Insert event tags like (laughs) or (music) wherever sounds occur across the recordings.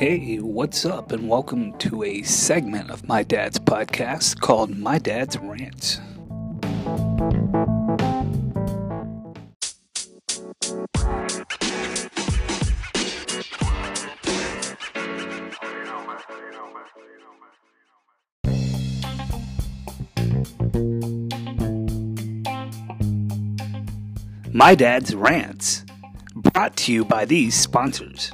Hey, what's up, and welcome to a segment of my dad's podcast called My Dad's Rants. My Dad's Rants, brought to you by these sponsors.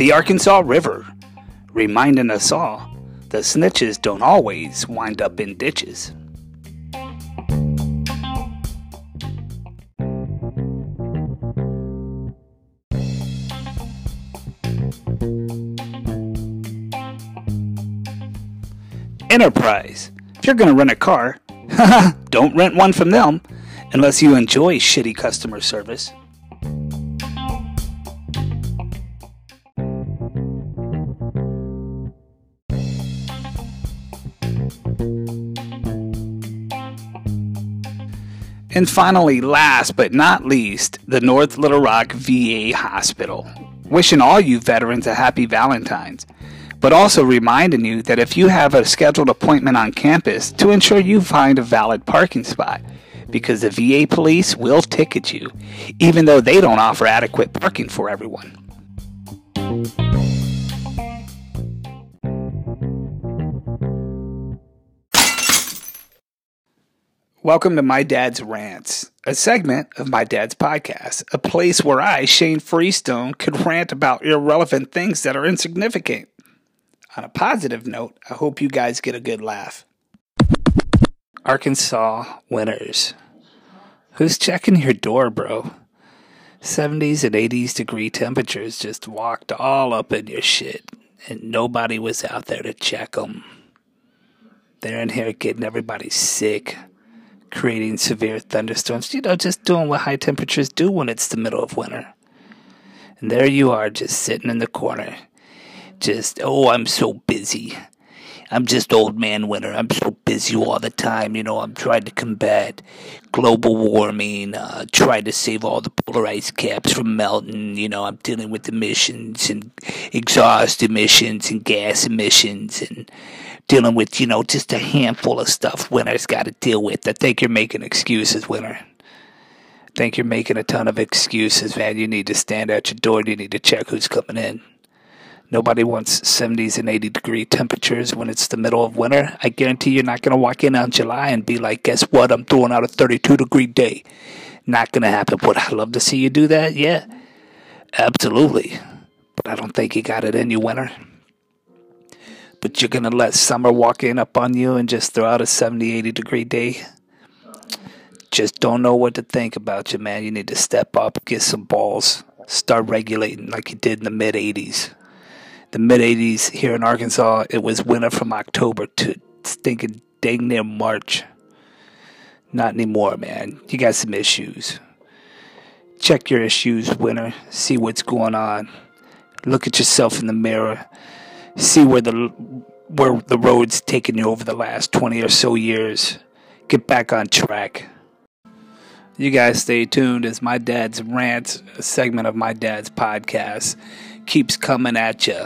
The Arkansas River, reminding us all the snitches don't always wind up in ditches. Enterprise. If you're going to rent a car, (laughs) don't rent one from them unless you enjoy shitty customer service. And finally, last but not least, the North Little Rock VA Hospital. Wishing all you veterans a happy Valentine's but also reminding you that if you have a scheduled appointment on campus, to ensure you find a valid parking spot, because the VA police will ticket you, even though they don't offer adequate parking for everyone. Welcome to My Dad's Rants, a segment of My Dad's Podcast, a place where I, Shane Freestone, could rant about irrelevant things that are insignificant on a positive note, I hope you guys get a good laugh. Arkansas winners. Who's checking your door, bro? 70s and 80s degree temperatures just walked all up in your shit, and nobody was out there to check them. They're in here getting everybody sick, creating severe thunderstorms, you know, just doing what high temperatures do when it's the middle of winter. And there you are, just sitting in the corner just, oh, I'm so busy. I'm just old man winter. I'm so busy all the time. You know, I'm trying to combat global warming, uh, trying to save all the polar ice caps from melting. You know, I'm dealing with emissions and exhaust emissions and gas emissions and dealing with, you know, just a handful of stuff winter's got to deal with. I think you're making excuses, winter. I think you're making a ton of excuses, man. You need to stand at your door you need to check who's coming in. Nobody wants 70s and 80 degree temperatures when it's the middle of winter. I guarantee you're not going to walk in on July and be like, guess what? I'm throwing out a 32 degree day. Not going to happen. Would I love to see you do that? Yeah, absolutely. But I don't think you got it in you, winter. But you're going to let summer walk in up on you and just throw out a 70, 80 degree day? Just don't know what to think about you, man. You need to step up, get some balls, start regulating like you did in the mid 80s the mid 80s here in Arkansas, it was winter from October to stinking dang near March. Not anymore, man. You got some issues. Check your issues, winter. See what's going on. Look at yourself in the mirror. See where the where the road's taken you over the last 20 or so years. Get back on track. You guys stay tuned as my dad's rant, a segment of my dad's podcast, keeps coming at you.